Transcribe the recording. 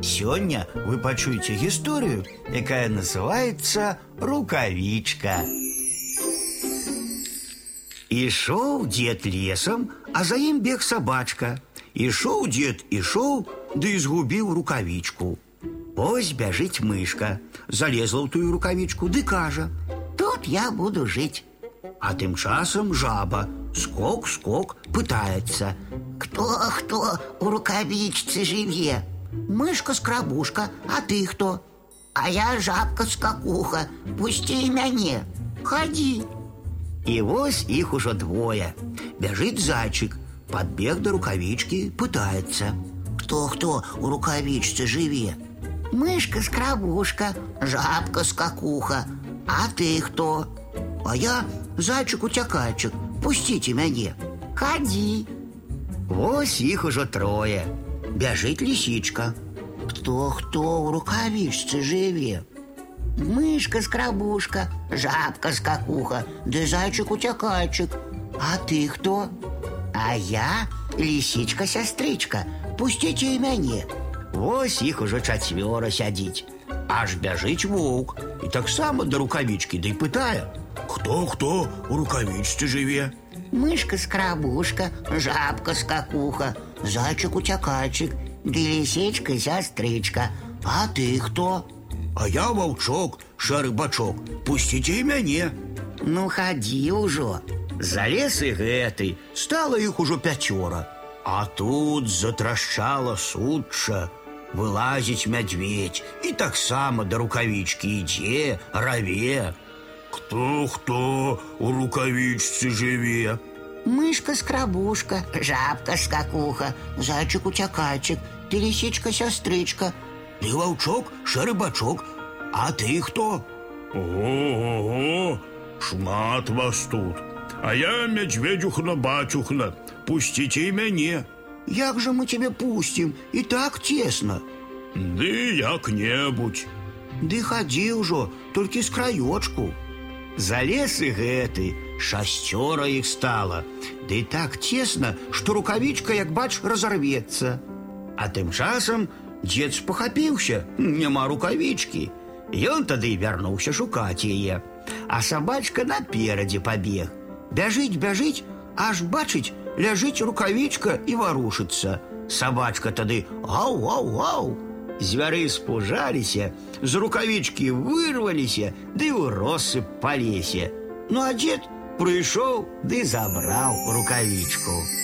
Сегодня вы пачуеце историю, якая называется рукавичка. Ішоў дед лесом, а за ім бег собачка. Ішоў дед, ішоў, да і згубіў рукавичку. Ось бяжыць мышка, залезла ў тую рукавичку, ды кажа: « Тут я буду жить. А тым часам жаба, скок, скок, пытается. Кто, кто у рукавичцы живе? Мышка-скрабушка, а ты кто? А я жабка-скакуха, пусти мяне, ходи. И вось их уже двое. Бежит зайчик, подбег до рукавички, пытается. Кто-кто у рукавичцы живе? Мышка-скрабушка, жабка-скакуха, а ты кто? А я зайчик-утякайчик, пустите мяне. Ходи. Вось их уже трое. Бежит лисичка. Кто-кто у рукавичцы живе? Мышка-скрабушка, жабка-скакуха, да зайчик-утякайчик. А ты кто? А я лисичка-сестричка. Пустите и мяне. Вось их уже чацвёра сядзіць. Аж бяжыць воўк і таксама да рукавічкі ды пытае: Хто хто у рукавічцы жыве? Мышка-скрабушка, жабка-скакуха, зайчик-утякайчик, да лисичка-сестричка. А ты кто? А я волчок, шарыбачок, пусціце і мяне. Ну ходи ўжо. Залез і гэты, стала іх ужо пяцёра. А тут затрашчала сучча, вылазіць мядзведь і таксама да рукавічкі ідзе, раве. Кто хто у рукавічцы жыве? Мышка-скрабушка, жабка-скакуха, зайчик-утякайчик, ты лисичка-сестричка, Ты волчок, шарыбачок, а ты хто? Ого-го, шмат вас тут. А я мядзведзюхна бацюхна, пусціце і мяне. Як же мы тебе пустим? И так тесно. Ды як-небудзь. Ды хадзі ўжо, толькі з краёчку. Залез і гэты, шасцёра іх стала. Ды так тесно, што рукавічка, як бач, разорвецца. А тым часам дзед спахапіўся, няма рукавічкі. Ён тады вярнуўся шукаць яе. А сабачка наперадзе пабег. Бяжыць, бяжыць, аж бачыць, ляжыць рукавічка і варушыцца. Сабачка тады ау-ау-ау. Звяры спужаліся, з рукавічкі вырваліся, ды ў россып па лесе. Ну а дзед прыйшоў ды забраў рукавічку.